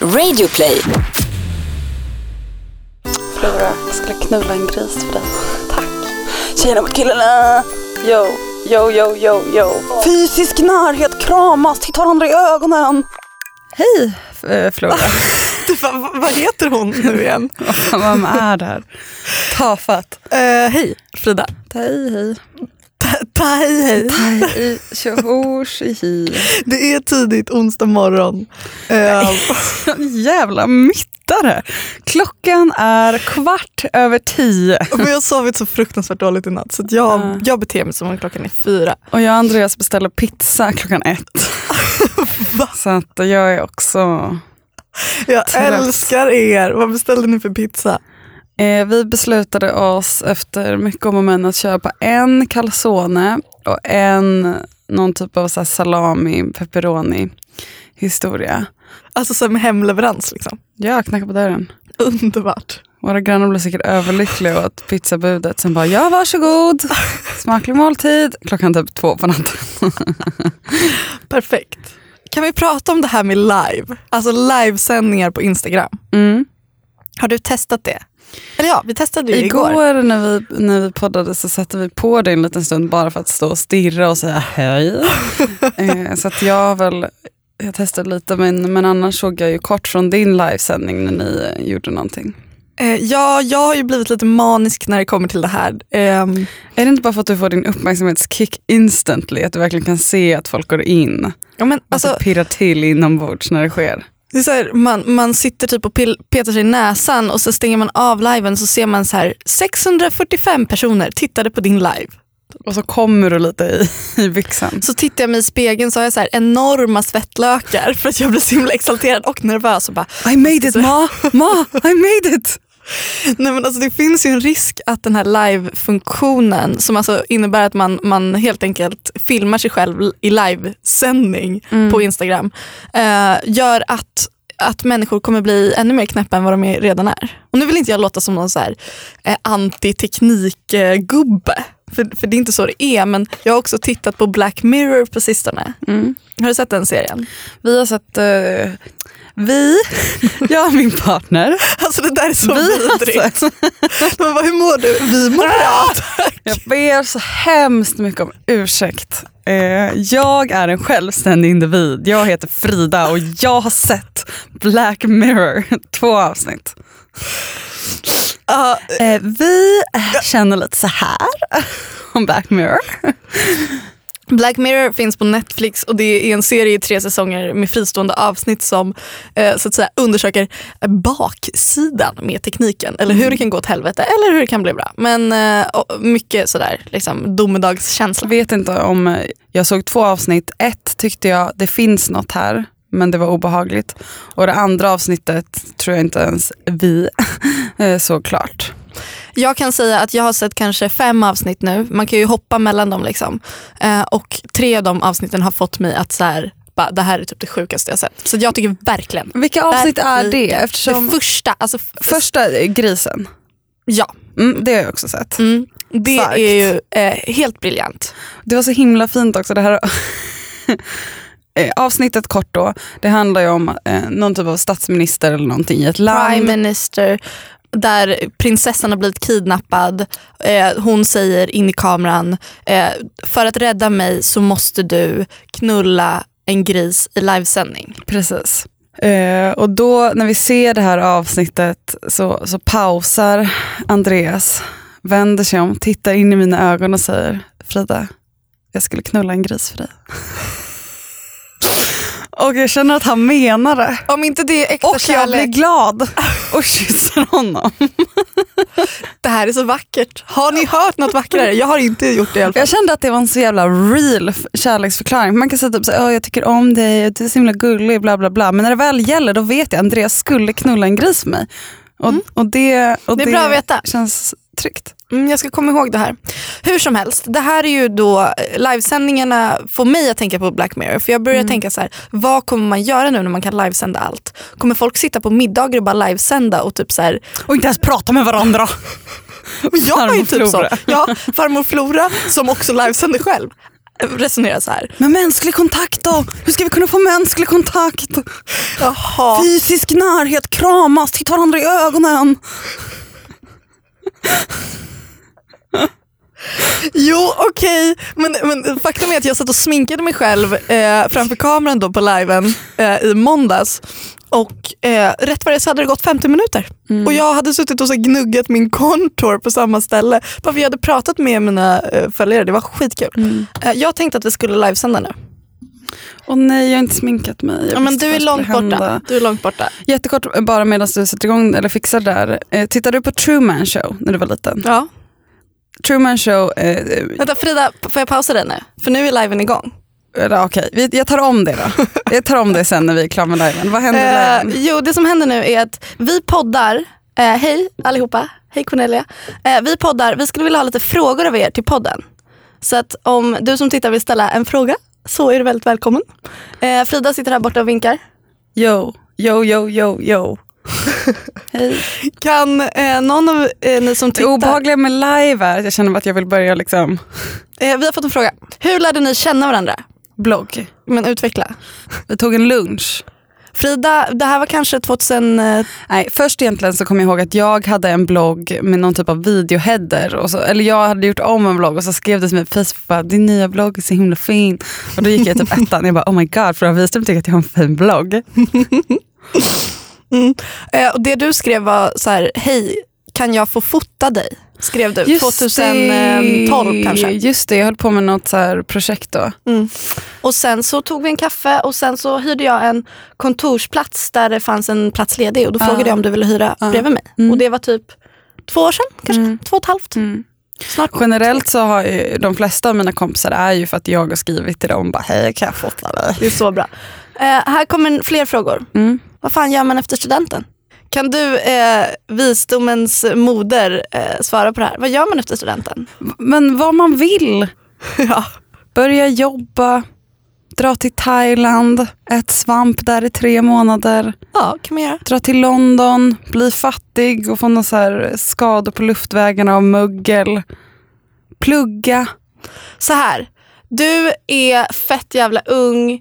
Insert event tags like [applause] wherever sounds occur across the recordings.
Radioplay. Flora, jag skulle knulla en gris för dig. Tack. Tjejerna mot killarna. Yo, yo, yo, yo, yo. Fysisk närhet, kramas, titta varandra i ögonen. Hej eh, Flora. [laughs] Va, vad heter hon nu igen? [laughs] Vem är det här? Tafatt. Eh, hej Frida. Hej hej. Tjohors hi. Det är tidigt onsdag morgon. Eh, [laughs] Jävla myttare. Klockan är kvart över tio. men jag har sovit så fruktansvärt dåligt i natt så jag, Ja. jag beter mig som om klockan är fyra. Och jag och Andreas beställer pizza klockan ett. [laughs] Så att jag är också... Jag Trött. älskar er. Vad beställde ni för pizza? Eh, vi beslutade oss efter mycket om och men att köpa en calzone och en någon typ av så salami, pepperoni historia. Alltså med hemleverans liksom. Jag knackade på dörren. Underbart. Våra grannar blev säkert överlyckliga åt pizzabudet. Sen bara, ja varsågod, smaklig måltid. Klockan typ två på natten. [laughs] Perfekt. Kan vi prata om det här med live? Alltså livesändningar på Instagram. Mm. Har du testat det? Eller ja, vi testade det Igår, igår. när, vi, när vi poddade så satte vi på det en liten stund bara för att stå och stirra och säga hej. [laughs] eh, så att jag väl, jag testade lite men, men annars såg jag ju kort från din livesändning när ni eh, gjorde någonting. Eh, ja, jag har ju blivit lite manisk när det kommer till det här. Ehm, Är det inte bara för att du får din uppmärksamhetskick instantly? Att du verkligen kan se att folk går in ja, men, alltså, så pirrar till inombords när det sker? Det är så här, man, man sitter typ och pil- petar sig i näsan och så stänger man av liven så ser man så här 645 personer tittade på din live. Och så kommer du lite i, i byxan. Så tittar jag mig i spegeln så har jag så här enorma svettlökar för att jag blir så himla exalterad och nervös. Och bara, I made it ma, ma, I made it! Nej, men alltså, det finns ju en risk att den här live-funktionen som alltså innebär att man, man helt enkelt filmar sig själv i livesändning på Instagram eh, gör att att människor kommer bli ännu mer knäppa än vad de är- redan är. Och nu vill inte jag låta som någon så här, eh, antiteknikgubbe. För, för det är inte så det är. Men jag har också tittat på Black Mirror på sistone. Mm. Har du sett den serien? Vi har sett, eh, vi, [laughs] jag och min partner, Alltså det där är så vi har vidrigt. [laughs] Men vad, hur mår du? Vi mår bra. Jag ber så hemskt mycket om ursäkt. Eh, jag är en självständig individ. Jag heter Frida och jag har sett Black Mirror, [laughs] två avsnitt. Eh, vi känner lite så här om Black Mirror. Black Mirror finns på Netflix och det är en serie i tre säsonger med fristående avsnitt som eh, så att säga, undersöker baksidan med tekniken. Eller hur det kan gå åt helvete eller hur det kan bli bra. Men eh, mycket sådär liksom, domedagskänsla. Jag vet inte om, jag såg två avsnitt. Ett tyckte jag, det finns något här, men det var obehagligt. Och det andra avsnittet tror jag inte ens vi [laughs] eh, såg klart. Jag kan säga att jag har sett kanske fem avsnitt nu. Man kan ju hoppa mellan dem. Liksom. Eh, och tre av de avsnitten har fått mig att så här, bara, det här är typ det sjukaste jag sett. Så jag tycker verkligen. Vilka avsnitt är det? Eftersom Det första, alltså första grisen, ja. mm, det har jag också sett. Mm. Det Starkt. är ju eh, helt briljant. Det var så himla fint också. Det här [laughs] Eh, Avsnittet kort då, det handlar ju om eh, någon typ av statsminister eller någonting i ett land. Prime Minister där prinsessan har blivit kidnappad. Eh, hon säger in i kameran, eh, för att rädda mig så måste du knulla en gris i livesändning. Precis. Eh, och då när vi ser det här avsnittet så, så pausar Andreas, vänder sig om, tittar in i mina ögon och säger Frida, jag skulle knulla en gris för dig. [laughs] och jag känner att han menar det. Om inte det är äkta Och jag blir kärlek, glad [laughs] och kysser honom. [laughs] det här är så vackert. Har ni hört något vackrare? Jag har inte gjort det i alla fall. Jag kände att det var en så jävla real kärleksförklaring. Man kan säga typ så, "Åh, jag tycker om dig, du är så himla gullig, bla bla bla. Men när det väl gäller då vet jag Andreas skulle knulla en gris för mig. Och, och det, och Det veta. känns tryggt. Mm, jag ska komma ihåg det här. Hur som helst, det här är ju då eh, livesändningarna får mig att tänka på Black Mirror. För jag börjar tänka så här, vad kommer man göra nu när man kan livesända allt? Kommer folk sitta på middagar och bara livesända och typ så här, Och inte ens prata med varandra. [laughs] jag är typ så. Ja, [laughs] farmor Flora som också livesänder själv. resonerar så här. Men mänsklig kontakt då? Hur ska vi kunna få mänsklig kontakt? Jaha. Fysisk närhet, kramas, titta varandra i ögonen. Jo okej, men, men faktum är att jag satt och sminkade mig själv eh, framför kameran då på liven eh, i måndags. Och eh, rätt vad det så hade det gått 50 minuter. Och jag hade suttit och så gnuggat min contour på samma ställe. Bara för jag hade pratat med mina eh, följare, det var skitkul. Eh, jag tänkte att vi skulle livesända nu. Åh nej, jag har inte sminkat mig. Ja, men du är långt borta. hända. Du är långt borta. Jättekort bara medan du sätter igång eller fixar där. Eh, tittade du på Truman Show när du var liten? Ja. Truman Show, eh, Vänta Frida, får jag pausa dig nu? För nu är liven igång. okej, vi- jag tar om det då. [laughs] Jag tar om det sen när vi är klara med liven. Vad händer i Eh, liven? jo, det som händer nu är att vi poddar. Eh, hej allihopa, hej Cornelia. Eh, vi poddar, vi skulle vilja ha lite frågor av er till podden. Så att om du som tittar vill ställa en fråga så är du väldigt välkommen. Eh, Frida sitter här borta och vinkar. Yo, yo, yo, yo, yo. Hej. Kan eh, någon av eh, ni som Det tittar... obehagliga med live är att jag känner att jag vill börja liksom Eh, vi har fått en fråga. Hur lärde ni känna varandra? blogg. Men utveckla. Vi tog en lunch. Frida, det här var kanske 2000... Eh, Nej, först egentligen så kommer jag ihåg att jag hade en blogg med någon typ av videoheader. Och så, eller jag hade gjort om en blogg och så skrev det till mig på Facebook bara, din nya blogg är så himla fin. Och då gick jag typ [laughs] ettan och jag bara oh my god, för Wiström tycker att jag har en fin blogg. [laughs] mm. eh, och det du skrev var så här, hej, kan jag få fota dig? Skrev du. 2012 kanske. Just det, jag höll på med något så projekt då. Mm. Och sen så tog vi en kaffe och sen så hyrde jag en kontorsplats där det fanns en plats ledig och då Ja. frågade jag om du ville hyra Ja. bredvid mig. Mm. Och det var typ två år sedan, kanske Mm. två och ett halvt. Mm. Snart. Generellt så har ju, de flesta av mina kompisar är ju för att jag har skrivit till dem bara hej kan jag fota dig? Det är så bra. Eh, här kommer fler frågor. Mm. Vad fan gör man efter studenten? Kan du, eh, visdomens moder, eh, svara på det här? Vad gör man efter studenten? Men vad man vill. [laughs] ja. Börja jobba, dra till Thailand, ät svamp där i tre månader. ja, kan man göra. Dra till London, bli fattig och få några så här skador på luftvägarna av mögel. Plugga. Så här, du är fett jävla ung.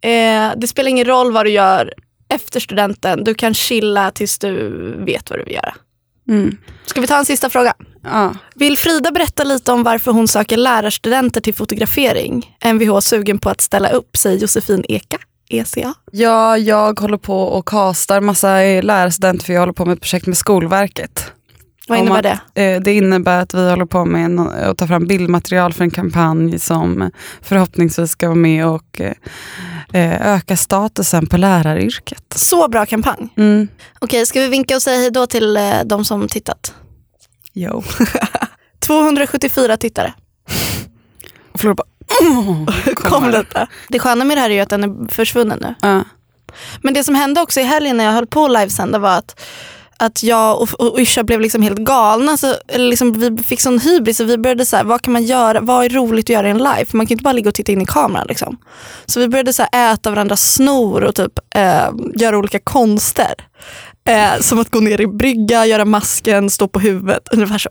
Eh, det spelar ingen roll vad du gör efter studenten. Du kan chilla tills du vet vad du vill göra. Mm. Ska vi ta en sista fråga? Ja. Vill Frida berätta lite om varför hon söker lärarstudenter till fotografering? Mvh sugen på att ställa upp, säger Josefin Eka, ECA. ja, jag håller på och kastar massa lärarstudenter för jag håller på med ett projekt med Skolverket. Vad innebär att- det? Eh, Det innebär att vi håller på med att ta fram bildmaterial för en kampanj som förhoppningsvis ska vara med och eh, öka statusen på läraryrket. Så bra kampanj. Mm. Okej, ska vi vinka och säga hej då till eh, de som tittat? Jo. [laughs] 274 tittare. Och Flora bara, [laughs] Kom lite. Det sköna med det här är ju att den är försvunnen nu. Ja. Men det som hände också i helgen när jag höll på att livesända var att, att jag och, och Yrsa blev liksom helt galna. Så, liksom, vi fick sån hybris och vi började så här, vad kan man göra? Vad är roligt att göra i en live? För man kan ju inte bara ligga och titta in i kameran. Liksom. Så vi började så här, äta varandras snor och typ, eh, göra olika konster. Eh, som att gå ner i brygga, göra masken, stå på huvudet, ungefär så.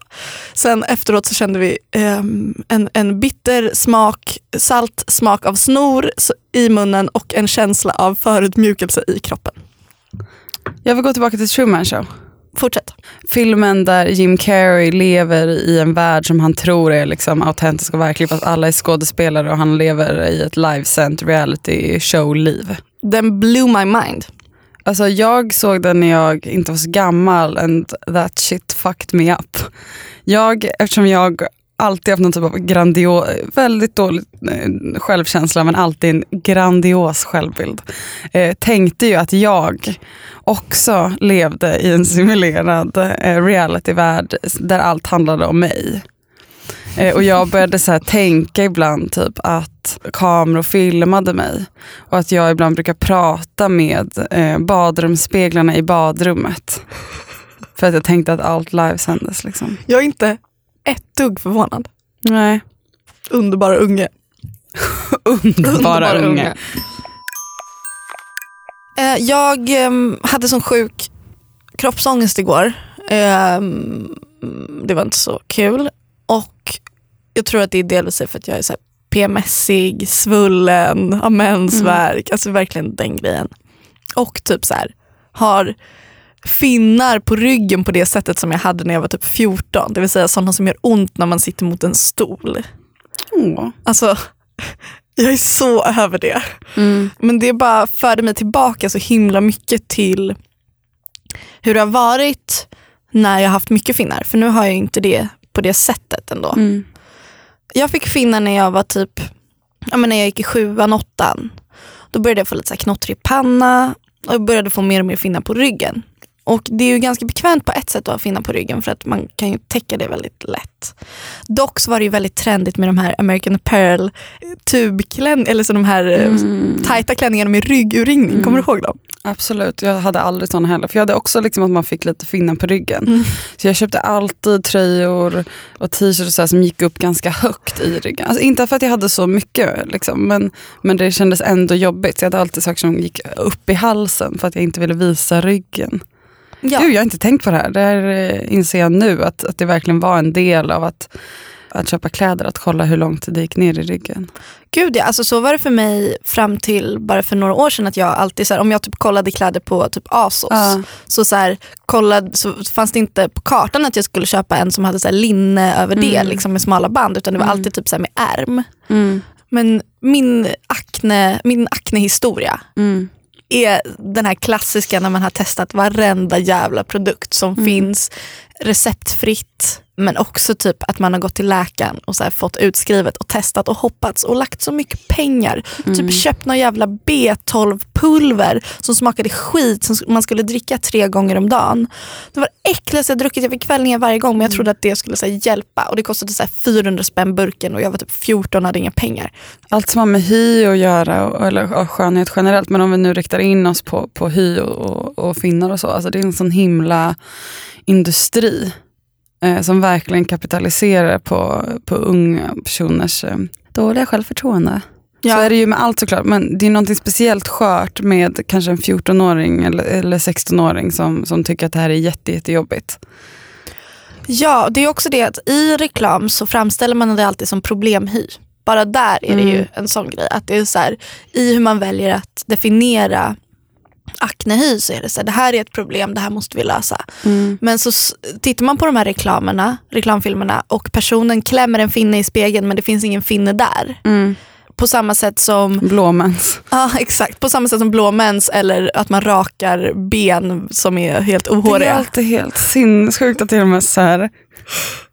Sen efteråt så kände vi eh, en, en bitter smak, salt smak av snor i munnen och en känsla av förödmjukelse i kroppen. Jag vill gå tillbaka till Truman Show. Fortsätt. Filmen där Jim Carrey lever i en värld som han tror är liksom autentisk och verklig fast alla är skådespelare och han lever i ett livesänt reality show-liv. Den blew my mind. Alltså jag såg den när jag inte var så gammal and that shit fucked me up. Jag, eftersom jag alltid haft någon typ av grandios, väldigt dålig eh, självkänsla men alltid en grandios självbild. Eh, tänkte ju att jag också levde i en simulerad eh, realityvärld där allt handlade om mig. Eh, och jag började så här tänka ibland typ att kameror filmade mig. Och att jag ibland brukar prata med eh, badrumsspeglarna i badrummet. För att jag tänkte att allt livesändes liksom. Jag är inte ett dugg förvånad. Nej. Underbara unge. [laughs] Underbara unge. Eh, jag ehm, hade sån sjuk kroppsångest igår. Ehm, det var inte så kul. Och jag tror att det är delvis för att jag är så PMSig, svullen, har mensvärk. Alltså verkligen den grejen. Och typ så här, har finnar på ryggen på det sättet som jag hade när jag var typ 14. Det vill säga sådana som gör ont när man sitter mot en stol. Åh. Alltså, [laughs] jag är så över det. Mm. Men det bara förde mig tillbaka så himla mycket till hur det har varit när jag har haft mycket finnar. För nu har jag inte det på det sättet ändå. Mm. Jag fick finnar när jag var typ, ja men när jag gick i sjuan, åttan. Då började jag få lite så här knottrig panna och jag började få mer och mer finnar på ryggen. Och det är ju ganska bekvämt på ett sätt att ha finnar på ryggen för att man kan ju täcka det väldigt lätt. Dock så var det ju väldigt trendigt med de här American Apparel tubklänningar, eller så de här mm. tajta klänningarna med ryggurringning. Mm. Kommer du ihåg dem? Absolut, jag hade aldrig såna heller. För jag hade också liksom att man fick lite finnar på ryggen. Mm. Så jag köpte alltid tröjor och t-shirts som gick upp ganska högt i ryggen. Alltså inte för att jag hade så mycket, liksom, men, men det kändes ändå jobbigt. Så jag hade alltid saker som gick upp i halsen för att jag inte ville visa ryggen. Ja. Gud, jag har inte tänkt på det här. Det här eh, inser jag nu, att, att det verkligen var en del av att, att köpa kläder, att kolla hur långt det gick ner i ryggen. Gud ja, alltså så var det för mig fram till bara för några år sedan att jag alltid, så här, om jag typ kollade kläder på typ Asos, Ja. så, så, här, kollade, så fanns det inte på kartan att jag skulle köpa en som hade så här, linne över det Mm. liksom, med smala band utan det var Mm. alltid typ så med ärm. Men min akne, min aknehistoria Mm. Är den här klassiska när man har testat varenda jävla produkt som Mm. finns receptfritt. Men också typ att man har gått till läkaren och så fått utskrivet och testat och hoppats och lagt så mycket pengar. Mm. Typ köpt någon jävla B12-pulver som smakade skit som man skulle dricka tre gånger om dagen. Det var det äckligaste jag druckit. Jag fick kvällningar varje gång men jag trodde att det skulle så hjälpa. Och det kostade så här, 400 spänn burken och jag var typ 14 och hade inga pengar. Allt som har med hy att göra, och- eller och skönhet generellt, men om vi nu riktar in oss på, på hy och, och, och finnar och så. Alltså det är en sån himla industri eh, som verkligen kapitaliserar på, på unga personers eh, dåliga självförtroende. Så är det ju med allt såklart, men det är något speciellt skört med kanske en 14-åring eller, eller 16-åring som, som tycker att det här är jätte, jättejobbigt. Ja, det är också det att i reklam så framställer man det alltid som problemhy. Bara där är det ju Mm. en sån grej. Att det är så här, I hur man väljer att definiera aknehy så är det så här, det här är ett problem, det här måste vi lösa. Men så tittar man på de här reklamerna, reklamfilmerna och personen klämmer en finne i spegeln men det finns ingen finne där. På samma sätt som Blåmens. Ja exakt, på samma sätt som blåmens eller att man rakar ben som är helt Det är ohåriga. alltid helt sinnessjukt att till och med så här,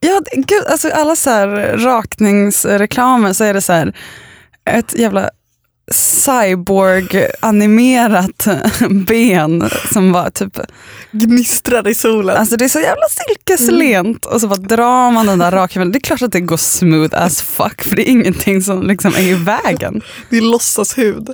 ja, gud, alltså alla så här rakningsreklamer så är det så här ett jävla cyborg-animerat [laughs] ben som var typ, Gnistrar i solen. alltså det är så jävla silkeslent och så bara drar man den där rakhyveln. Det är klart att det går smooth as fuck för det är ingenting som liksom är i vägen. Det är låtsashud.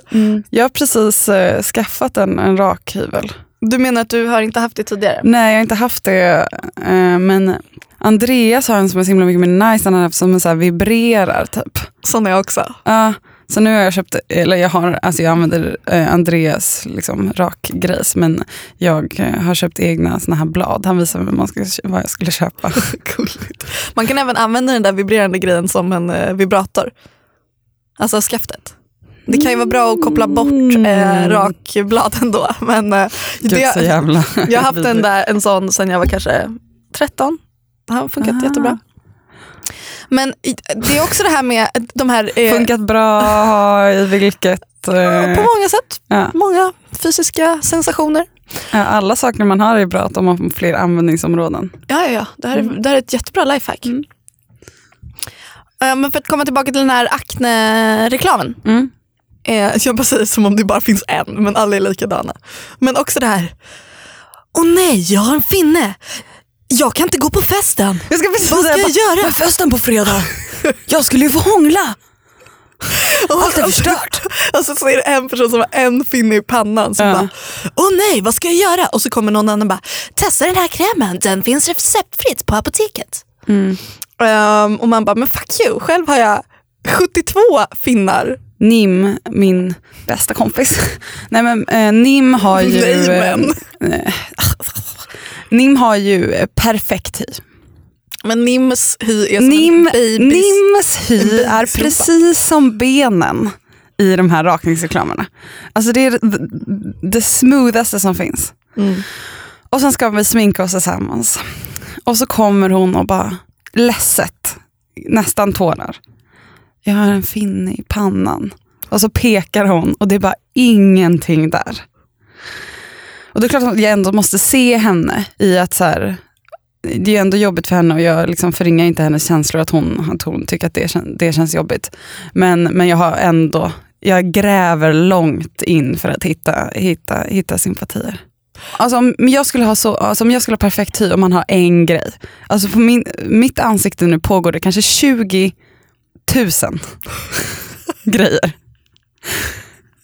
Jag har precis eh, skaffat en, en rakhyvel. Du menar att du har inte haft det tidigare? Nej, jag har inte haft det. eh, Men Andreas har en som är så himla mycket mer nice. Han har haft som en så här vibrerar typ. Sån är jag också. Ja, så nu har jag köpt, eller jag, har, alltså jag använder eh, Andreas liksom, rakgrejs men jag eh, har köpt egna såna här blad. Han visade mig vad, man ska, vad jag skulle köpa. [laughs] Gulligt. Man kan även använda den där vibrerande grejen som en eh, vibrator. Alltså skaftet. Det kan ju vara bra att koppla bort eh, rakbladen då. Men eh, Gud så det, jävla jag har haft en, där, en sån sen jag var kanske 13. Det har funkat Ah. jättebra. Men det är också det här med de här... eh, Funkat bra i vilket... [laughs] på Eh, många sätt. ja. Många fysiska sensationer. Ja, alla saker man har är bra att de har fler användningsområden. Ja, ja, ja. Det, här är, det här är ett jättebra lifehack. Mm. Eh, Men för att komma tillbaka till den här akne-reklamen. Mm. Eh, jag bara säger som om det bara finns en, men alla är likadana. Men också det här. Åh nej, jag har en finne. Jag kan inte gå på festen. Jag ska precis Vad ska jag bara, göra? "Men festen på fredag. [laughs] Jag skulle ju få hångla. Allt är förstört. Alltså så är det en person som har en finne i pannan som Ja. bara, åh nej, vad ska jag göra? Och så kommer någon annan och bara, testa den här krämen, den finns receptfritt på apoteket. Mm. Ehm, och man bara, men fuck you, själv har jag 72 finnar. Nim, min bästa kompis. [laughs] Nej men eh, Nim har ju... Nej, men. eh, [laughs] Nim har ju perfekt hy. Men Nims hy är som Nim, en babys. Nims hy är precis som benen i de här rakningsreklamerna. Alltså det är det, det smoothaste som finns. Mm. Och sen ska vi sminka oss tillsammans. Och så kommer hon och bara ledset, nästan tårar. Jag har en finne i pannan. Och så pekar hon och det är bara ingenting där. Och det är klart att jag ändå måste se henne i att så här, det är ju ändå jobbigt för henne och jag liksom förringar inte hennes känslor att hon, att hon tycker att det, kän- det känns jobbigt. Men, men jag har ändå, jag gräver långt in för att hitta, hitta, hitta sympatier. Alltså om jag skulle ha så, alltså om jag skulle ha perfekt hy om man har en grej. Alltså på min, mitt ansikte nu pågår det kanske 20 000 [laughs] grejer.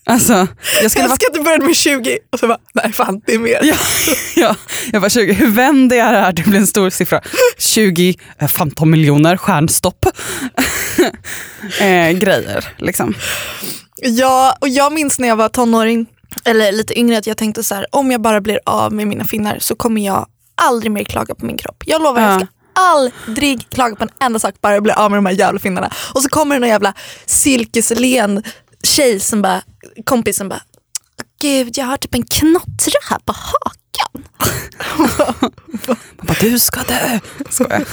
Alltså, jag Jag skulle vara älskar att du började med 20 och så bara, nej fan det är mer. Ja, [laughs] ja, jag var 20. Hur vänder jag det här till en stor siffra? 20, eh, 15 miljoner, stjärnstopp. [laughs] eh, grejer liksom. Ja, och jag minns när jag var tonåring, eller lite yngre, att jag tänkte så här, om jag bara blir av med mina finnar så kommer jag aldrig mer klaga på min kropp. Jag lovar, jag Ja. ska aldrig klaga på en enda sak, bara jag blir av med de här jävla finnarna. Och så kommer det någon jävla silkeslen tjej som bara, kompis som bara, gud jag har typ en knottra här på hakan. Man bara, du ska dö. Skojar.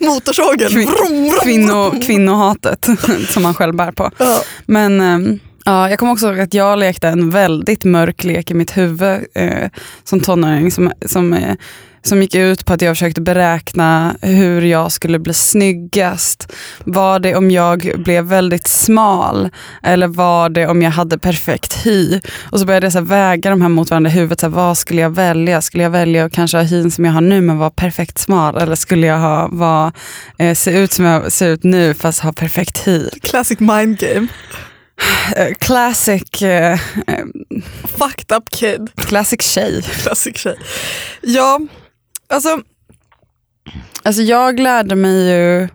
Motorsågen. Kvin-. Kvinno, kvinnohatet [laughs] som man själv bär på. Ja. Men ehm, ja, jag kommer också ihåg att jag lekte en väldigt mörk lek i mitt huvud eh, som tonåring som, som, eh, som gick ut på att jag försökte beräkna hur jag skulle bli snyggast. Var det om jag blev väldigt smal eller var det om jag hade perfekt hy? Och så började jag så väga de här mot varandra i huvudet. Så här, vad skulle jag välja? Skulle jag välja att kanske ha hyn som jag har nu men vara perfekt smal? Eller skulle jag ha, vara, eh, se ut som jag ser ut nu fast ha perfekt hy? Classic mind game. Eh, classic, eh, Fucked up kid. classic tjej. Classic tjej. Ja, alltså Alltså jag lärde mig ju,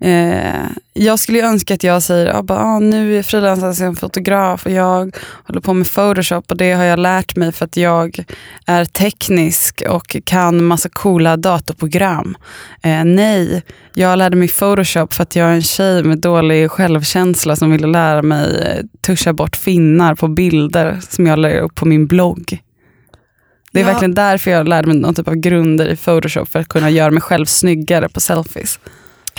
eh, jag skulle ju önska att jag säger, ah, bara, ah, nu är jag frilansare som fotograf och jag håller på med photoshop och det har jag lärt mig för att jag är teknisk och kan massa coola datorprogram. Eh, nej, jag lärde mig photoshop för att jag är en tjej med dålig självkänsla som ville lära mig eh, tuscha bort finnar på bilder som jag lägger upp på min blogg. Det är Ja. verkligen därför jag lärde mig någon typ av grunder i photoshop för att kunna göra mig själv snyggare på selfies.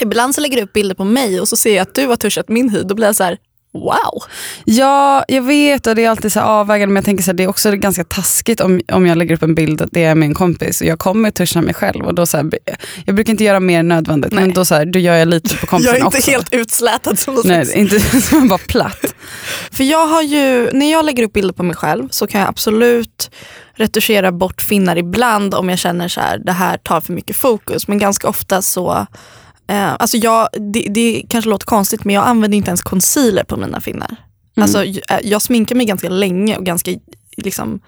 Ibland så lägger du upp bilder på mig och så ser jag att du har tuschat min hy. Då blir jag så här, wow. Ja, jag vet och det är alltid så avvägande men jag tänker så här, det är också ganska taskigt om, om jag lägger upp en bild att det är min kompis och jag kommer tuscha mig själv. Och då så här, jag brukar inte göra mer än nödvändigt Nej. men då, så här, då gör jag lite på kompisen Jag är inte också. helt utslätad som Nej, inte [laughs] som en bara platt. För jag har ju, när jag lägger upp bilder på mig själv så kan jag absolut retuschera bort finnar ibland om jag känner så här, det här tar för mycket fokus. Men ganska ofta så, eh, alltså jag, det, det kanske låter konstigt men jag använder inte ens concealer på mina finnar. Alltså, j- eh, jag sminkar mig ganska länge och ganska liksom,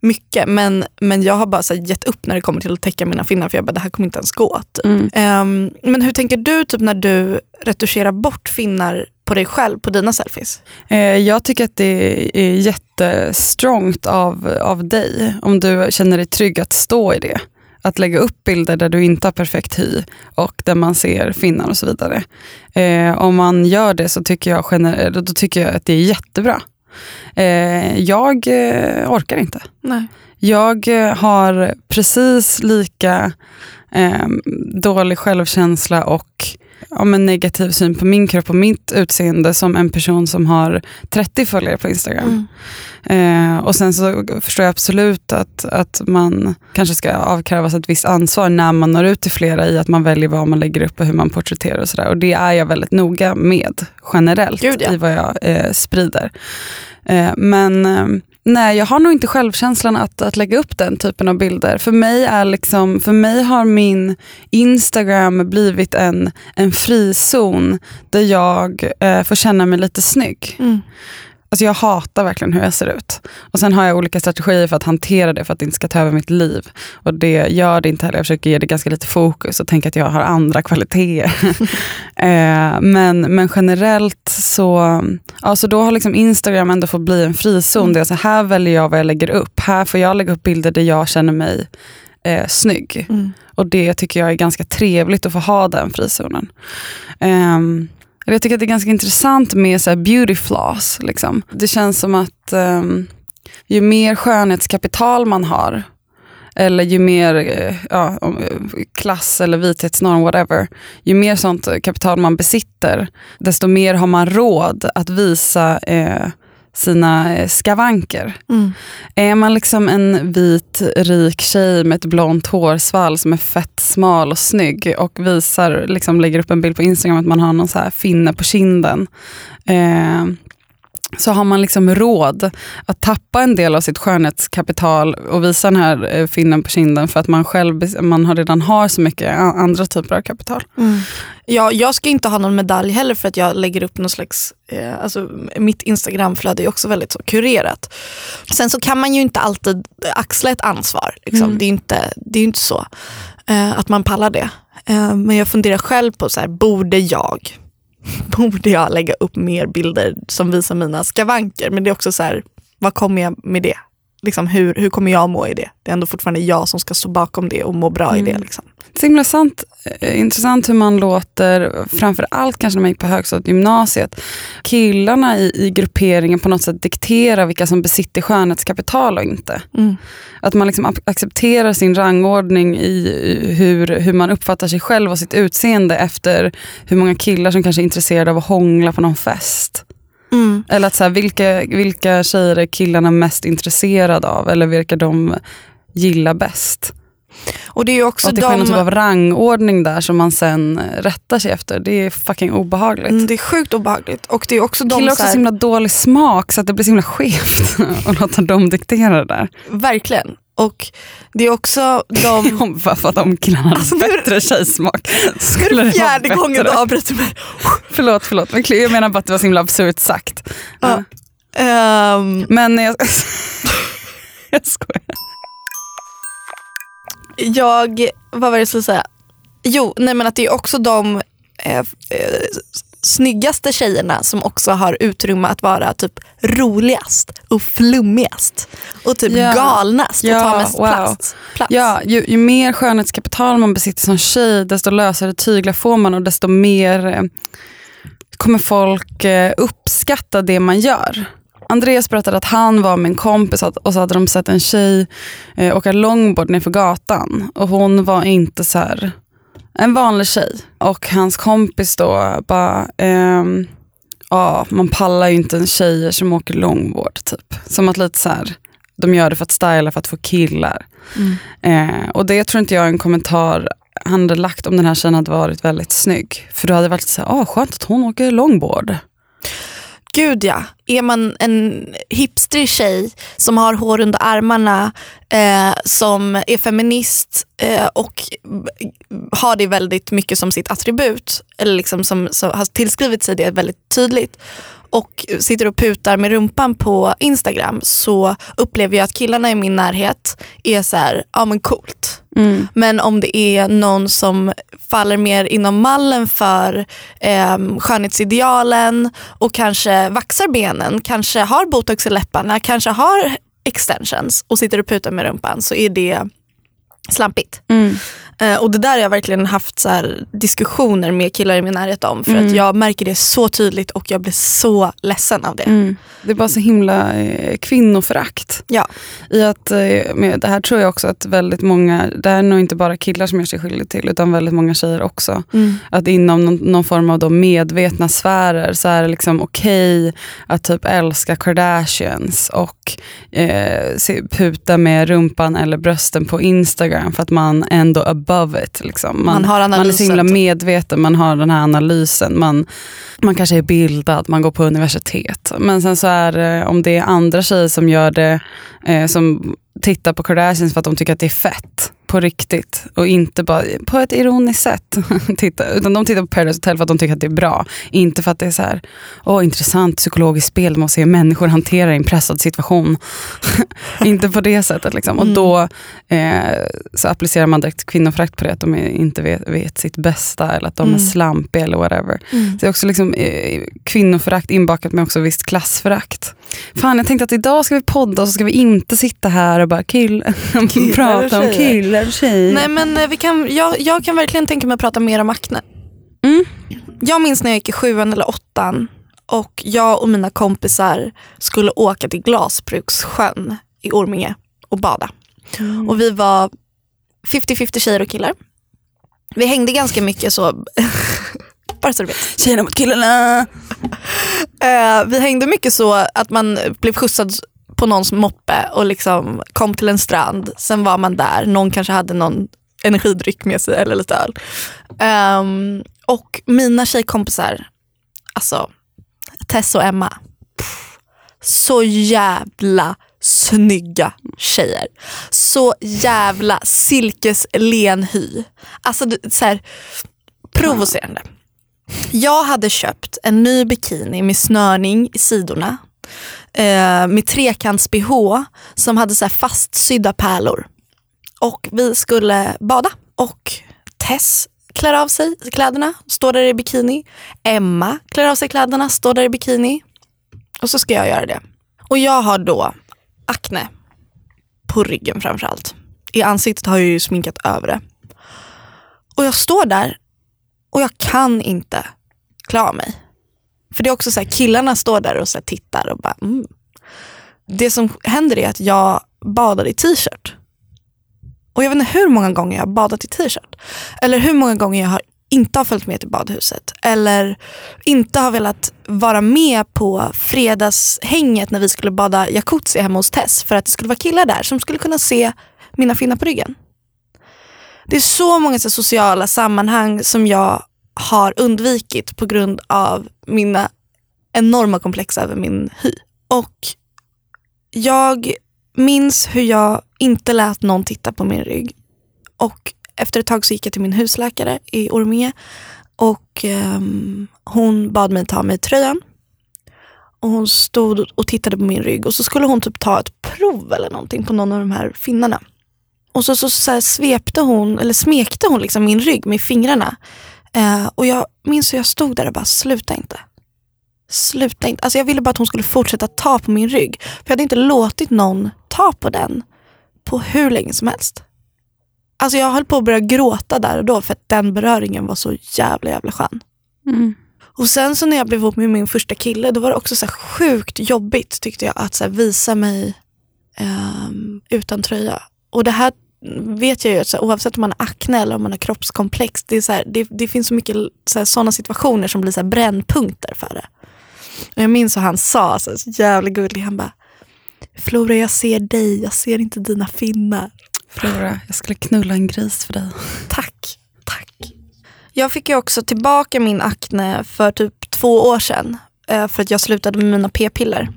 mycket men, men jag har bara så här, gett upp när det kommer till att täcka mina finnar för jag bara, det här kommer inte ens gå. Typ. Mm. Ehm, men hur tänker du typ när du retuscherar bort finnar på dig själv på dina selfies? Eh, jag tycker att det är jättestrongt av, av dig om du känner dig trygg att stå i det. Att lägga upp bilder där du inte har perfekt hy och där man ser finnar och så vidare. Eh, om man gör det så tycker jag, då tycker jag att det är jättebra. Eh, jag orkar inte. Nej. Jag har precis lika eh, dålig självkänsla och ja, men negativ syn på min kropp och mitt utseende som en person som har 30 följare på Instagram. Eh, och sen så förstår jag absolut att, att man kanske ska avkrävas ett visst ansvar när man når ut till flera i att man väljer vad man lägger upp och hur man porträtterar och sådär. Och det är jag väldigt noga med generellt Gud, ja. i vad jag eh, sprider. Eh, men eh, nej, jag har nog inte självkänslan att, att lägga upp den typen av bilder. För mig, är liksom, för mig har min Instagram blivit en, en frizon där jag eh, får känna mig lite snygg. Mm. Alltså jag hatar verkligen hur jag ser ut. Och Sen har jag olika strategier för att hantera det för att det inte ska ta över mitt liv. Och det gör det inte heller. Jag försöker ge det ganska lite fokus och tänka att jag har andra kvaliteter. [laughs] eh, men, men generellt så, ja, så då har liksom Instagram ändå fått bli en frizon. Mm. Det är så här väljer jag vad jag lägger upp. Här får jag lägga upp bilder där jag känner mig eh, snygg. Mm. Och det tycker jag är ganska trevligt att få ha den frizonen. Um, jag tycker att det är ganska intressant med så här beauty flaws. Liksom. Det känns som att um, ju mer skönhetskapital man har, eller ju mer eh, ja, eh, klass eller vithetsnorm, whatever. Ju mer sånt kapital man besitter, desto mer har man råd att visa eh, sina eh, skavanker. Mm. Är man liksom en vit, rik tjej med ett blont hårsvall som är fett smal och snygg och visar, liksom lägger upp en bild på Instagram att man har någon så här finne på kinden. Eh, så har man liksom råd att tappa en del av sitt skönhetskapital och visa den här eh, finnen på kinden för att man själv man har redan har så mycket andra typer av kapital. Mm. Ja, jag ska inte ha någon medalj heller för att jag lägger upp någon slags, eh, alltså mitt Instagramflöde är också väldigt så kurerat. Sen så kan man ju inte alltid axla ett ansvar. Liksom. Mm. Det är ju inte, det är inte så eh, att man pallar det. Eh, men jag funderar själv på, så här, borde jag [laughs] borde jag lägga upp mer bilder som visar mina skavanker. Men det är också så här, vad kommer jag med det? Liksom, hur, hur kommer jag må i det? Det är ändå fortfarande jag som ska stå bakom det och må bra Mm. i det. Liksom. Det är så himla sant, eh, intressant hur man låter, framför allt kanske när man gick på högstadiet och gymnasiet, killarna i, i grupperingen på något sätt diktera vilka som besitter skönhetskapital och inte. Mm. Att man liksom ac- accepterar sin rangordning i hur, hur man uppfattar sig själv och sitt utseende efter hur många killar som kanske är intresserade av att hångla på någon fest. Mm. Eller att så här, vilka, vilka tjejer är killarna mest intresserade av eller vilka de gillar bäst. Och det är ju Och också att det sker någon de... typ av rangordning där som man sen eh, rättar sig efter. Det är fucking obehagligt. Mm, det är sjukt obehagligt. Och det är också de Killar så också så här, himla dålig smak så att det blir så himla skevt [laughs] att låta dem diktera det där. Verkligen. Och det är också de... [laughs] Om, för att om killarna hade Alltså, nu- bättre tjejsmak Nu skulle är det fjärde gången du avbryter mig. [laughs] Förlåt, förlåt. Men Jag menar bara att det var så himla absurt sagt. Ja. Ehm, Men jag, jag skojar. Jag, vad var det jag skulle säga? Jo, nej men att det är också de eh, eh, snyggaste tjejerna som också har utrymme att vara typ roligast och flummigast och typ Ja. galnast och Ja, ta mest wow. plats. plats. Ja, ju, ju mer skönhetskapital man besitter som tjej, desto lösare tyglar får man och desto mer eh, kommer folk eh, uppskatta det man gör. Andreas berättade att han var med en kompis och så hade de sett en tjej eh, åka longboard nerför gatan och hon var inte så här en vanlig tjej. Och hans kompis då bara, ehm, ja man pallar ju inte tjejer som åker longboard typ. Som att lite så här, de gör det för att styla för att få killar. Mm. Eh, och det tror inte jag är en kommentar han hade lagt om den här tjejen hade varit väldigt snygg. För då hade det varit så här, ah, skönt att hon åker longboard. Gud ja, är man en hipstrig tjej som har hår under armarna, eh, som är feminist eh, och har det väldigt mycket som sitt attribut, eller liksom som, som har tillskrivit sig det väldigt tydligt och sitter och putar med rumpan på Instagram så upplever jag att killarna i min närhet är så här, ja men coolt. Mm. Men om det är någon som faller mer inom mallen för eh, skönhetsidealen och kanske vaxar benen, kanske har botox i läpparna, kanske har extensions och sitter och putar med rumpan så är det slampigt. Mm. Eh, och det där har jag verkligen haft så här, diskussioner med killar i min närhet om för Mm. att jag märker det så tydligt och jag blir så ledsen av det. Mm. Det är bara så himla eh, kvinnoförakt. Ja. I att, eh, med, det här tror jag också att väldigt många, det här är nog inte bara killar som gör sig skyldiga till utan väldigt många tjejer också. Mm. Att inom någon, någon form av då medvetna sfärer så är det liksom okej att typ älska Kardashians och eh, se, puta med rumpan eller brösten på Instagram för att man ändå above it. Liksom. Man har man är så analysen, himla medveten, man har den här analysen. Man, man kanske är bildad, man går på universitet. Men sen så är det, om det är andra tjejer som gör det, eh, som tittar på Kardashians för att de tycker att det är fett på riktigt och inte bara på ett ironiskt sätt. [laughs] titta, utan de tittar på Paradise Hotel för att de tycker att det är bra. Inte för att det är så här, åh intressant psykologiskt spel, man får se hur människor hanterar en pressad situation. [laughs] inte på det sättet. Liksom. Och Mm. då eh, så applicerar man direkt kvinnoförakt på det, att de är, inte vet, vet sitt bästa eller att de är Mm. slampiga eller whatever. Mm. Det är också liksom, eh, kvinnoförakt inbakat med också visst klassförakt. Fan jag tänkte att idag ska vi podda och så ska vi inte sitta här och bara kill, [laughs] prata om tjejer. Killar och tjejer. Nej men eh, vi kan, jag, jag kan verkligen tänka mig att prata mer om akne. Mm. Jag minns när jag gick i sjuan eller åttan och jag och mina kompisar skulle åka till Glasbrukssjön i Orminge och bada. Och vi var 50-50 tjejer och killar. Vi hängde ganska mycket så, [laughs] bara så du vet. Tjejerna mot killarna. Eh, vi hängde mycket så att man blev skjutsad på någons moppe och liksom kom till en strand. Sen var man där, någon kanske hade någon energidryck med sig eller lite öl. Um, och mina tjejkompisar, alltså Tess och Emma, pff, så jävla snygga tjejer. Så jävla silkeslen hy. Alltså så här, provocerande. Jag hade köpt en ny bikini med snörning i sidorna. Eh, med trekants-bh som hade så här fastsydda pärlor. Och vi skulle bada. Och Tess klär av sig kläderna, står där i bikini. Emma klär av sig kläderna, står där i bikini. Och så ska jag göra det. Och jag har då akne på ryggen framförallt. I ansiktet har jag ju sminkat över det. Och jag står där och jag kan inte klä av mig. För det är också så här, killarna står där och så här tittar och bara mm. Det som händer är att jag badar i t-shirt. Och jag vet inte hur många gånger jag har badat i t-shirt. Eller hur många gånger jag har inte har följt med till badhuset. Eller inte har velat vara med på fredagshänget när vi skulle bada jacuzzi hemma hos Tess. För att det skulle vara killar där som skulle kunna se mina finnar på ryggen. Det är så många så sociala sammanhang som jag har undvikit på grund av mina enorma komplex över min hy. Och jag minns hur jag inte lät någon titta på min rygg. Och efter ett tag så gick jag till min husläkare i Orminge och um, hon bad mig ta mig tröjan. Och hon stod och tittade på min rygg och så skulle hon typ ta ett prov eller någonting på någon av de här finnarna. Och så, så, så här svepte hon, eller smekte hon liksom min rygg med fingrarna. Eh, och jag minns hur jag stod där och bara, sluta inte. Sluta inte. Alltså jag ville bara att hon skulle fortsätta ta på min rygg. För jag hade inte låtit någon ta på den på hur länge som helst. Alltså jag höll på att börja gråta där och då för att den beröringen var så jävla jävla skön. Mm. Och sen så när jag blev ihop med min första kille då var det också så sjukt jobbigt tyckte jag att så visa mig ehm, utan tröja. Och det här vet jag ju att så här, oavsett om man har akne eller om man har kroppskomplex, det, är så här, det, det finns så mycket sådana situationer som blir så här brännpunkter för det. Och jag minns hur han sa, så, så jävla gullig, han bara Flora jag ser dig, jag ser inte dina finnar. Flora, jag skulle knulla en gris för dig. Tack, tack. Jag fick ju också tillbaka min akne för typ två år sedan. eh, För att jag slutade med mina p-piller.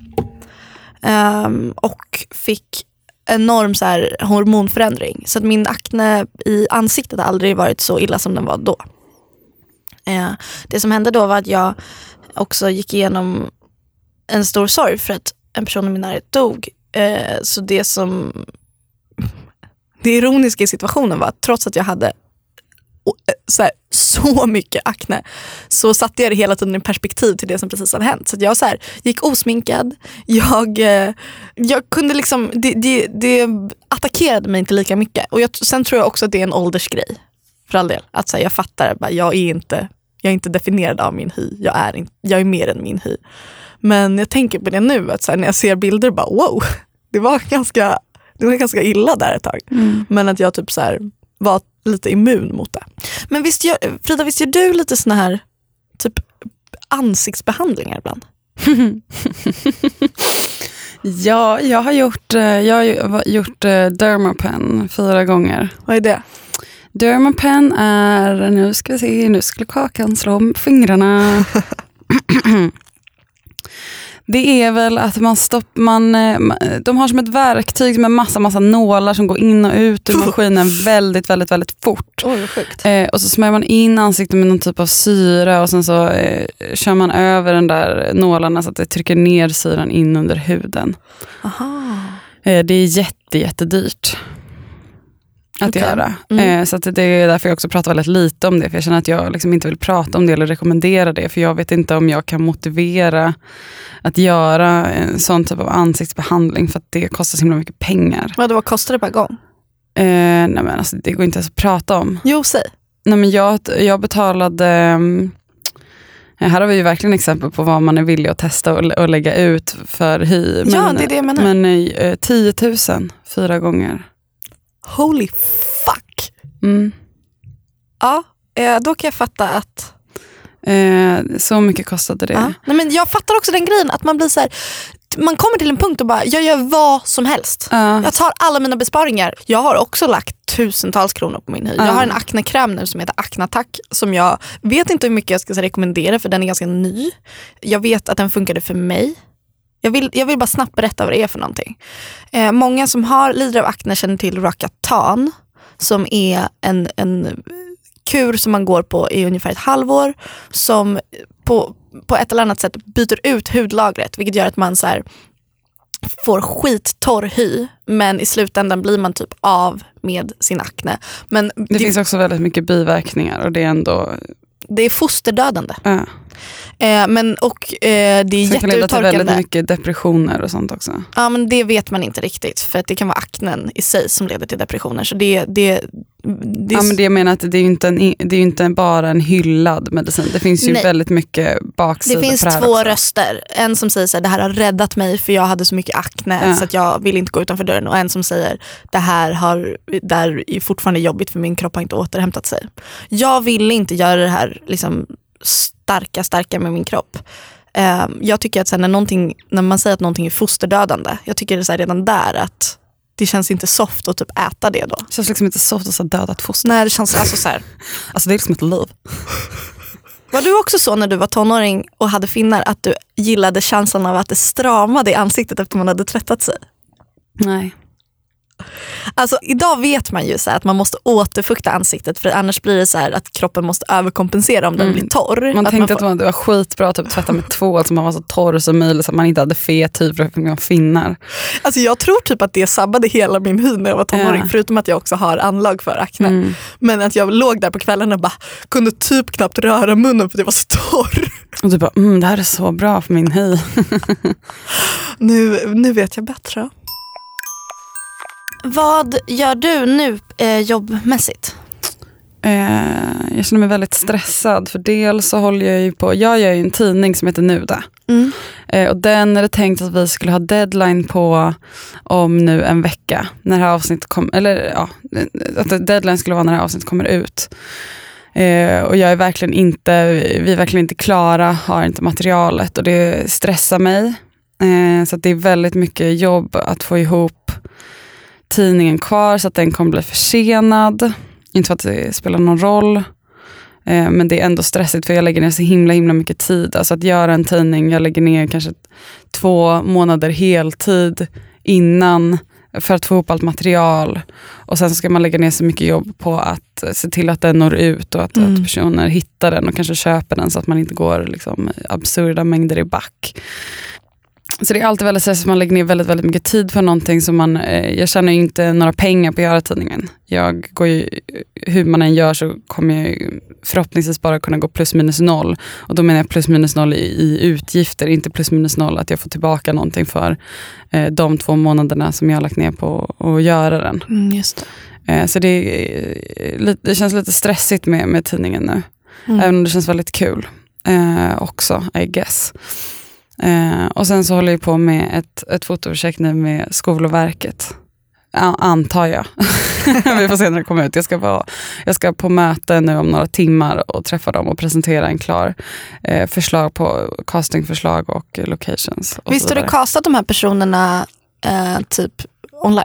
Ehm, och fick enorm så här, hormonförändring. Så att min akne i ansiktet har aldrig varit så illa som den var då. Eh, det som hände då var att jag också gick igenom en stor sorg för att en person i min närhet dog. Eh, så det som [laughs] det ironiska i situationen var att trots att jag hade så, här, [laughs] så mycket akne så satte jag det hela tiden i perspektiv till det som precis hade hänt. Så jag så här, gick osminkad, jag, eh, jag kunde liksom, det, det, det attackerade mig inte lika mycket. Och jag, sen tror jag också att det är en åldersgrej. För all del. Att så här, jag fattar, bara, jag, är inte, jag är inte definierad av min hy. Jag är, in, jag är mer än min hy. Men jag tänker på det nu, att så när jag ser bilder, bara wow, [laughs] det var ganska, det var ganska illa där ett tag. Men att jag typ så här, var lite immun mot det. Men visst gör, Frida, visst gör du lite såna här typ ansiktsbehandlingar ibland? [laughs] Ja, jag har gjort, eh, jag har gjort eh, Dermapen fyra gånger. Vad är det? Dermapen är, nu ska vi se, nu skulle kakan slå om fingrarna. [laughs] [clears throat] [laughs] Det är väl att man stoppar, man, eh, de har som ett verktyg med massa, massa nålar som går in och ut ur maskinen väldigt, väldigt, väldigt fort. Oj. Eh, och så smörjer man in ansiktet med någon typ av syra och sen så eh, kör man över den där nålarna så att det trycker ner syran in under huden. Aha. Eh, det är jätte, jättedyrt att Okej. göra. Mm. Eh, så det är därför jag också pratar väldigt lite om det. För jag känner att jag liksom inte vill prata om det eller rekommendera det. För jag vet inte om jag kan motivera att göra en sån typ av ansiktsbehandling. För att det kostar så himla mycket pengar. Vad, vad kostar det per gång? Eh, nej men alltså, det går inte ens att prata om. Jo, säg. Nej, men jag, jag betalade, mm, här har vi ju verkligen exempel på vad man är villig att testa och, och lägga ut för hy. Men, ja, det är det jag menar. Men eh, 10 000 fyra gånger. Holy fuck. Mm. Ja, eh, då kan jag fatta att... Eh, så mycket kostade det. Ja. Nej, men jag fattar också den grejen att man blir så här, man kommer till en punkt och bara, jag gör vad som helst. Ja. Jag tar alla mina besparingar. Jag har också lagt tusentals kronor på min hy. Ja. Jag har en aknekräm nu som heter Acnatac som jag vet inte hur mycket jag ska rekommendera för den är ganska ny. Jag vet att den funkade för mig. Jag vill, jag vill bara snabbt berätta vad det är för någonting. Eh, många som har lider av akne känner till Rocatan som är en, en kur som man går på i ungefär ett halvår som på, på ett eller annat sätt byter ut hudlagret vilket gör att man så här, får skittorr hy men i slutändan blir man typ av med sin akne. Men Det, finns också väldigt mycket biverkningar och det är ändå... det är fosterdödande. Ja. Eh, men, och eh, det är Så det kan leda till väldigt mycket depressioner och sånt också. Ja, men det vet man inte riktigt för att det kan vara aknen i sig som leder till depressioner. Så det, det, det, Ja, men det jag menar att det är ju inte, en, det är inte bara en hyllad medicin. Det finns ju Nej. väldigt mycket baksidor det finns det två också. röster. En som säger att det här har räddat mig för jag hade så mycket akne Ja. så att jag vill inte gå utanför dörren. Och en som säger det här har, det här är fortfarande jobbigt för min kropp har inte återhämtat sig. Jag vill inte göra det här liksom, starka, starka med min kropp. Eh, jag tycker att sen när, när man säger att någonting är fosterdödande, jag tycker det är redan där att det känns inte soft att typ äta det då. Det känns liksom inte soft att ha dödat foster. Nej, det känns alltså så här. [laughs] Alltså det är liksom ett liv. [laughs] Var du också så när du var tonåring och hade finnar att du gillade känslan av att det stramade i ansiktet efter man hade tvättat sig? Nej. Alltså idag vet man ju så att man måste återfukta ansiktet för annars blir det så att kroppen måste överkompensera om den Mm. blir torr. Man att tänkte får- att man, det var skitbra att typ, tvätta med tvål så man var så torr som möjligt så att man inte hade fet hy för att man finnar. alltså jag tror typ att det sabbade hela min hy när jag var tonåring Ja. förutom att jag också har anlag för akne. Mm. Men att jag låg där på kvällen och bara kunde typ knappt röra munnen för det var så torr. Och du bara, mm, det här är så bra för min hy. Nu, nu vet jag bättre. Vad gör du nu eh, jobbmässigt? Eh, jag känner mig väldigt stressad för dels så håller jag ju på, jag gör ju en tidning som heter Nuda. Mm. Eh, och den är det tänkt att vi skulle ha deadline på om nu en vecka. När det här avsnittet kom, eller ja, att deadline skulle vara när det här avsnittet kommer ut. Eh, och jag är verkligen inte, vi är verkligen inte klara, har inte materialet och det stressar mig. Eh, så att det är väldigt mycket jobb att få ihop tidningen kvar så att den kommer bli försenad. Inte för att det spelar någon roll. Eh, men det är ändå stressigt för jag lägger ner så himla himla mycket tid. Alltså att göra en tidning, jag lägger ner kanske två månader heltid innan för att få ihop allt material. Och sen ska man lägga ner så mycket jobb på att se till att den når ut och att, Mm. att personer hittar den och kanske köper den så att man inte går liksom, absurda mängder i back. Så det är alltid väldigt stressigt, man lägger ner väldigt, väldigt mycket tid för någonting som man, eh, jag tjänar ju inte några pengar på att göra tidningen. Jag går ju, hur man än gör så kommer jag förhoppningsvis bara kunna gå plus minus noll. Och då menar jag plus minus noll i, i utgifter, inte plus minus noll att jag får tillbaka någonting för eh, de två månaderna som jag har lagt ner på att göra den. Mm, just det. Eh, så det, är, eh, det känns lite stressigt med, med tidningen nu. Mm. Även om det känns väldigt kul eh, också, I guess. Eh, och sen så håller jag på med ett, ett fotoprojekt nu med Skolverket. Antar jag. [laughs] Vi får se när det kommer ut. Jag ska, vara, jag ska på möte nu om några timmar och träffa dem och presentera en klar eh, förslag på castingförslag och locations. Och Visst har du castat de här personerna eh, typ online?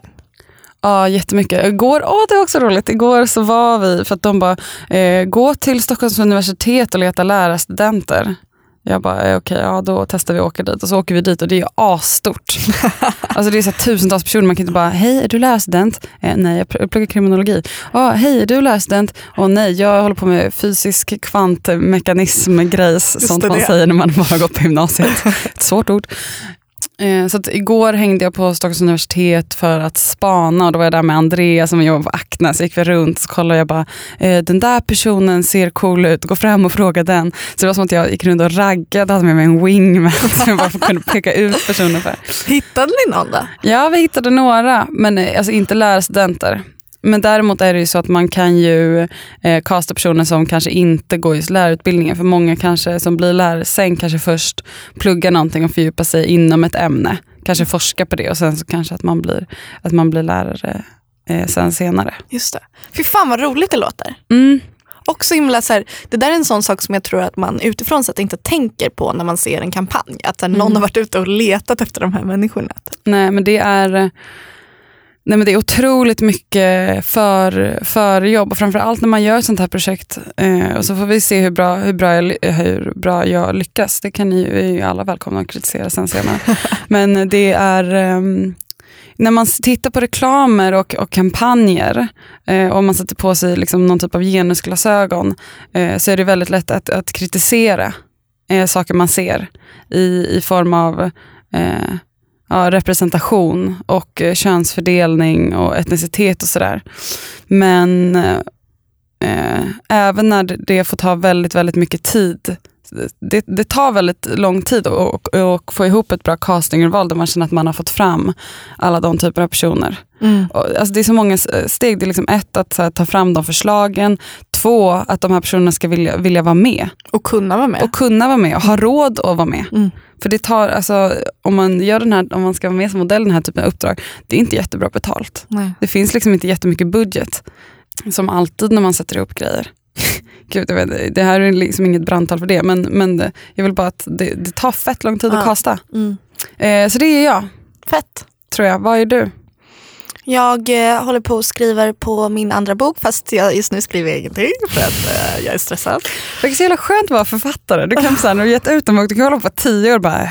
Ja, jättemycket. Igår, åh, det var också roligt. Igår så var vi, för att de bara, eh, gå till Stockholms universitet och leta lärarstudenter. Jag bara, eh, okej, ja då testar vi att åka dit. Och så åker vi dit och det är ju asstort. [laughs] alltså det är så tusentals personer. Man kan inte bara, hej är du lärarstudent? Eh, nej, jag pl- pluggar kriminologi. Ah, hej är du lärarstudent? Och nej, jag håller på med fysisk kvantmekanism-grejs. Sånt man det. säger när man bara [laughs] har gått på gymnasiet. Ett svårt ord. Eh, Så igår hängde jag på Stockholms universitet för att spana och då var jag där med Andrea som jobbar på Acne. Så gick vi runt och kollade jag bara, eh, den där personen ser cool ut, gå fram och fråga den. Så det var som att jag gick runt och raggade, hade med mig en wingman som jag bara [laughs] kunde peka ut personer för. Hittade ni någon då? Ja, vi hittade några, men eh, alltså inte lärarstudenter. Men däremot är det ju så att man kan ju eh, casta personer som kanske inte går just lärarutbildningen. För många kanske som blir lärare sen kanske först pluggar någonting och fördjupar sig inom ett ämne. Kanske forska på det och sen så kanske att man blir, att man blir lärare eh, sen senare. Just det. Fy fan vad roligt det låter. Mm. Också himla, så här, det där är en sån sak som jag tror att man utifrån sett inte tänker på när man ser en kampanj. Att så här, någon Mm. har varit ute och letat efter de här människorna. Nej men det är Nej, men det är otroligt mycket för, förjobb och framförallt när man gör ett sånt här projekt eh, och så får vi se hur bra, hur, bra jag, ly- hur bra jag lyckas. Det kan ni ju, är ju alla välkomna att kritisera sen senare. [laughs] men det är ehm, när man tittar på reklamer och, och kampanjer eh, och man sätter på sig liksom någon typ av genusglasögon eh, så är det väldigt lätt att, att kritisera eh, saker man ser i, i form av eh, ja, representation och eh, könsfördelning och etnicitet och sådär. Men eh, eh även när det- det får ta väldigt, väldigt mycket tid det, det tar väldigt lång tid att få ihop ett bra castingurval där man känner att man har fått fram alla de typer av personer. Och, Alltså det är så många steg. Det är liksom ett, att här, ta fram de förslagen. Två, att de här personerna ska vilja, vilja vara med. Och kunna vara med. Och kunna vara med och ha råd att vara med. Mm. För det tar, alltså, om, man gör den här, om man ska vara med som modell i den här typen av uppdrag, det är inte jättebra betalt. Nej. Det finns liksom inte jättemycket budget. Som alltid när man sätter ihop grejer. Gud, jag vet, det här är liksom inget brandtal för det, men, men jag vill bara att det, det tar fett lång tid Ja. att kasta. Mm. Eh, så det är jag, Fett. tror jag. Vad är du? Jag eh, håller på och skriver på min andra bok fast jag just nu skriver jag ingenting för att eh, jag är stressad. Det är så jävla skönt att vara författare. Du kan [laughs] så här, när du gett ut en bok, du kan hålla på tio år och bara,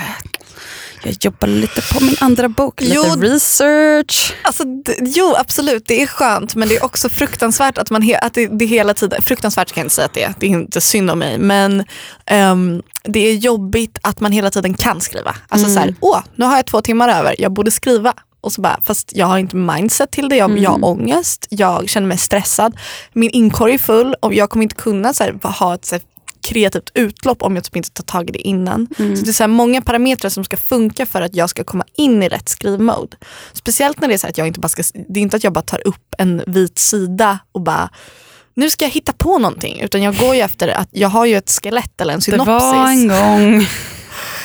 jag jobbar lite på min andra bok, lite Jo. research. Alltså, jo absolut, det är skönt men det är också fruktansvärt att man att det, det hela tiden, fruktansvärt kan jag inte säga att det är, det är inte synd om mig men ehm, det är jobbigt att man hela tiden kan skriva. Alltså Mm. så här, åh nu har jag två timmar över, jag borde skriva. Och så bara, fast jag har inte mindset till det, jag, jag har ångest, jag känner mig stressad, min inkorg är full och jag kommer inte kunna så här, ha ett så här, kreativt utlopp om jag typ inte tar tag i det innan. Så det är så många parametrar som ska funka för att jag ska komma in i rätt skrivmode. Speciellt när det är så att jag inte bara ska, det är inte att jag bara tar upp en vit sida och bara nu ska jag hitta på någonting utan jag går ju efter att jag har ju ett skelett eller en Det synopsis. var en gång. [laughs]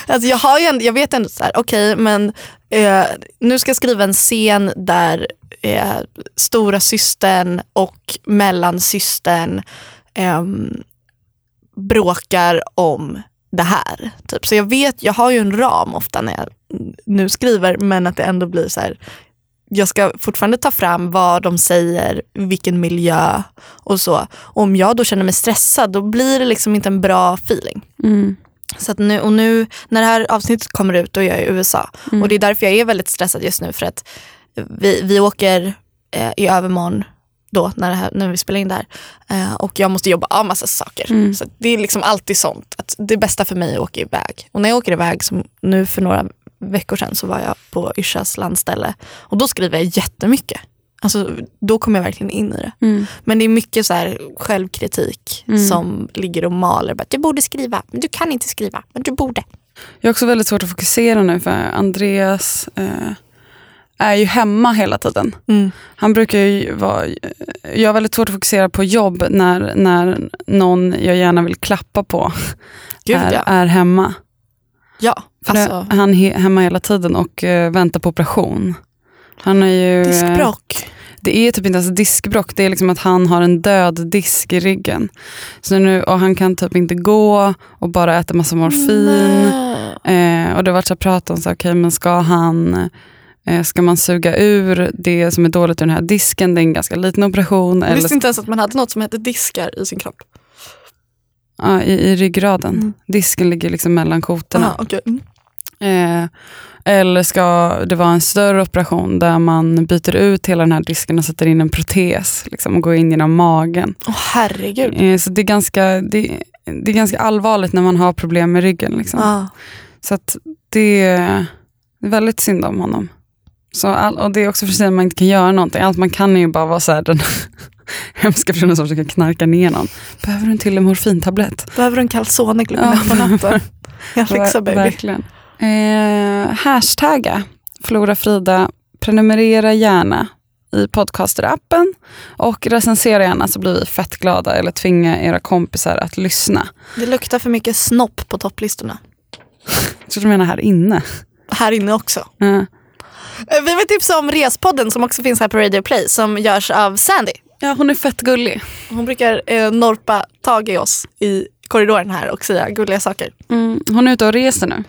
Alltså jag, har ju en, jag vet ändå så här, okej men eh, nu ska jag skriva en scen där eh, stora systern och mellansystern ehm, bråkar om det här. Typ. Så jag vet, jag har ju en ram ofta när jag nu skriver men att det ändå blir så här jag ska fortfarande ta fram vad de säger, vilken miljö och så. Om jag då känner mig stressad då blir det liksom inte en bra feeling. Mm. Så nu, och nu när det här avsnittet kommer ut då är jag i USA. Och det är därför jag är väldigt stressad just nu för att vi, vi åker eh, i övermorgon då när, här, när vi spelar in det här. Eh, och jag måste jobba av massa saker. Så att det är liksom alltid sånt. Att det bästa för mig är att åka iväg. Och när jag åker iväg, som nu för några veckor sedan så var jag på Yrsas landställe. Och då skriver jag jättemycket. Alltså, då kommer jag verkligen in i det. Mm. Men det är mycket så här självkritik som ligger och maler. Bara, du borde skriva, men du kan inte skriva, men du borde. Jag har också väldigt svårt att fokusera nu för Andreas eh, är ju hemma hela tiden. Mm. Han brukar ju vara, jag har väldigt svårt att fokusera på jobb när, när någon jag gärna vill klappa på Gud är, ja. är hemma. Ja, För det- alltså Han är hemma hela tiden och eh, väntar på operation. Han är ju, eh, diskbråck. Det är typ inte ens diskbrock, det är liksom att han har en död disk i ryggen. Så nu, och han kan typ inte gå och bara äta massa morfin. Eh, och det har varit så prat om, så, okej, men ska, han, ska man suga ur det som är dåligt i den här disken? Det är en ganska liten operation. Jag Eller, visste inte ens att man hade något som hette diskar i sin kropp. ja, i, I ryggraden. Mm. Disken ligger liksom mellan kotorna. Aha, okej. Mm. Eh, eller ska det vara en större operation där man byter ut hela den här disken och sätter in en protes liksom, och går in genom magen. Åh herregud. Eh, så det är, ganska, det, det är ganska allvarligt när man har problem med ryggen. Liksom. Ja. Så att det är väldigt synd om honom. Så all, och det är också för sig att man inte kan göra någonting. Allt man kan är ju bara vara så här, den [laughs] hemska personen som försöker knarka ner någon. Behöver du en till morfintablett? Behöver du en calzone klockan Ja. på natten? [laughs] Jag fixar baby. Verkligen. Eh, hashtagga Flora Frida. Prenumerera gärna i podcasterappen och recensera gärna så blir vi fett glada eller tvinga era kompisar att lyssna. Det luktar för mycket snopp på topplistorna. [laughs] Jag tror du menar här inne. Här inne också. Eh, Vi vill tipsa om Respodden som också finns här på Radio Play som görs av Sandy. Ja, hon är fett gullig. Hon brukar eh, norpa tag i oss i korridoren här och säga gulliga saker. Mm, hon är ute och reser nu.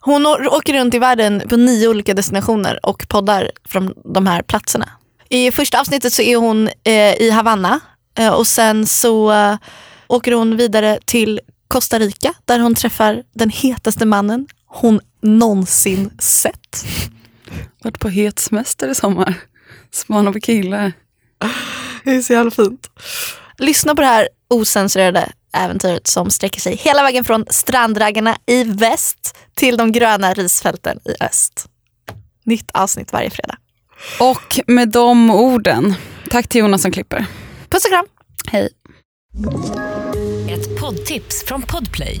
Hon åker runt i världen på nio olika destinationer och poddar från de här platserna. I första avsnittet så är hon eh, i Havanna eh, och sen så eh, åker hon vidare till Costa Rica där hon träffar den hetaste mannen hon någonsin sett. Varit på het semester i sommar. Spana på killar. Det är så jävla fint. Lyssna på det här osensurerade äventyret som sträcker sig hela vägen från strandraggarna i väst till de gröna risfälten i öst. Nytt avsnitt varje fredag. Och med de orden, tack till Jonas som klipper. Puss och kram! Hej. Ett poddtips från Podplay.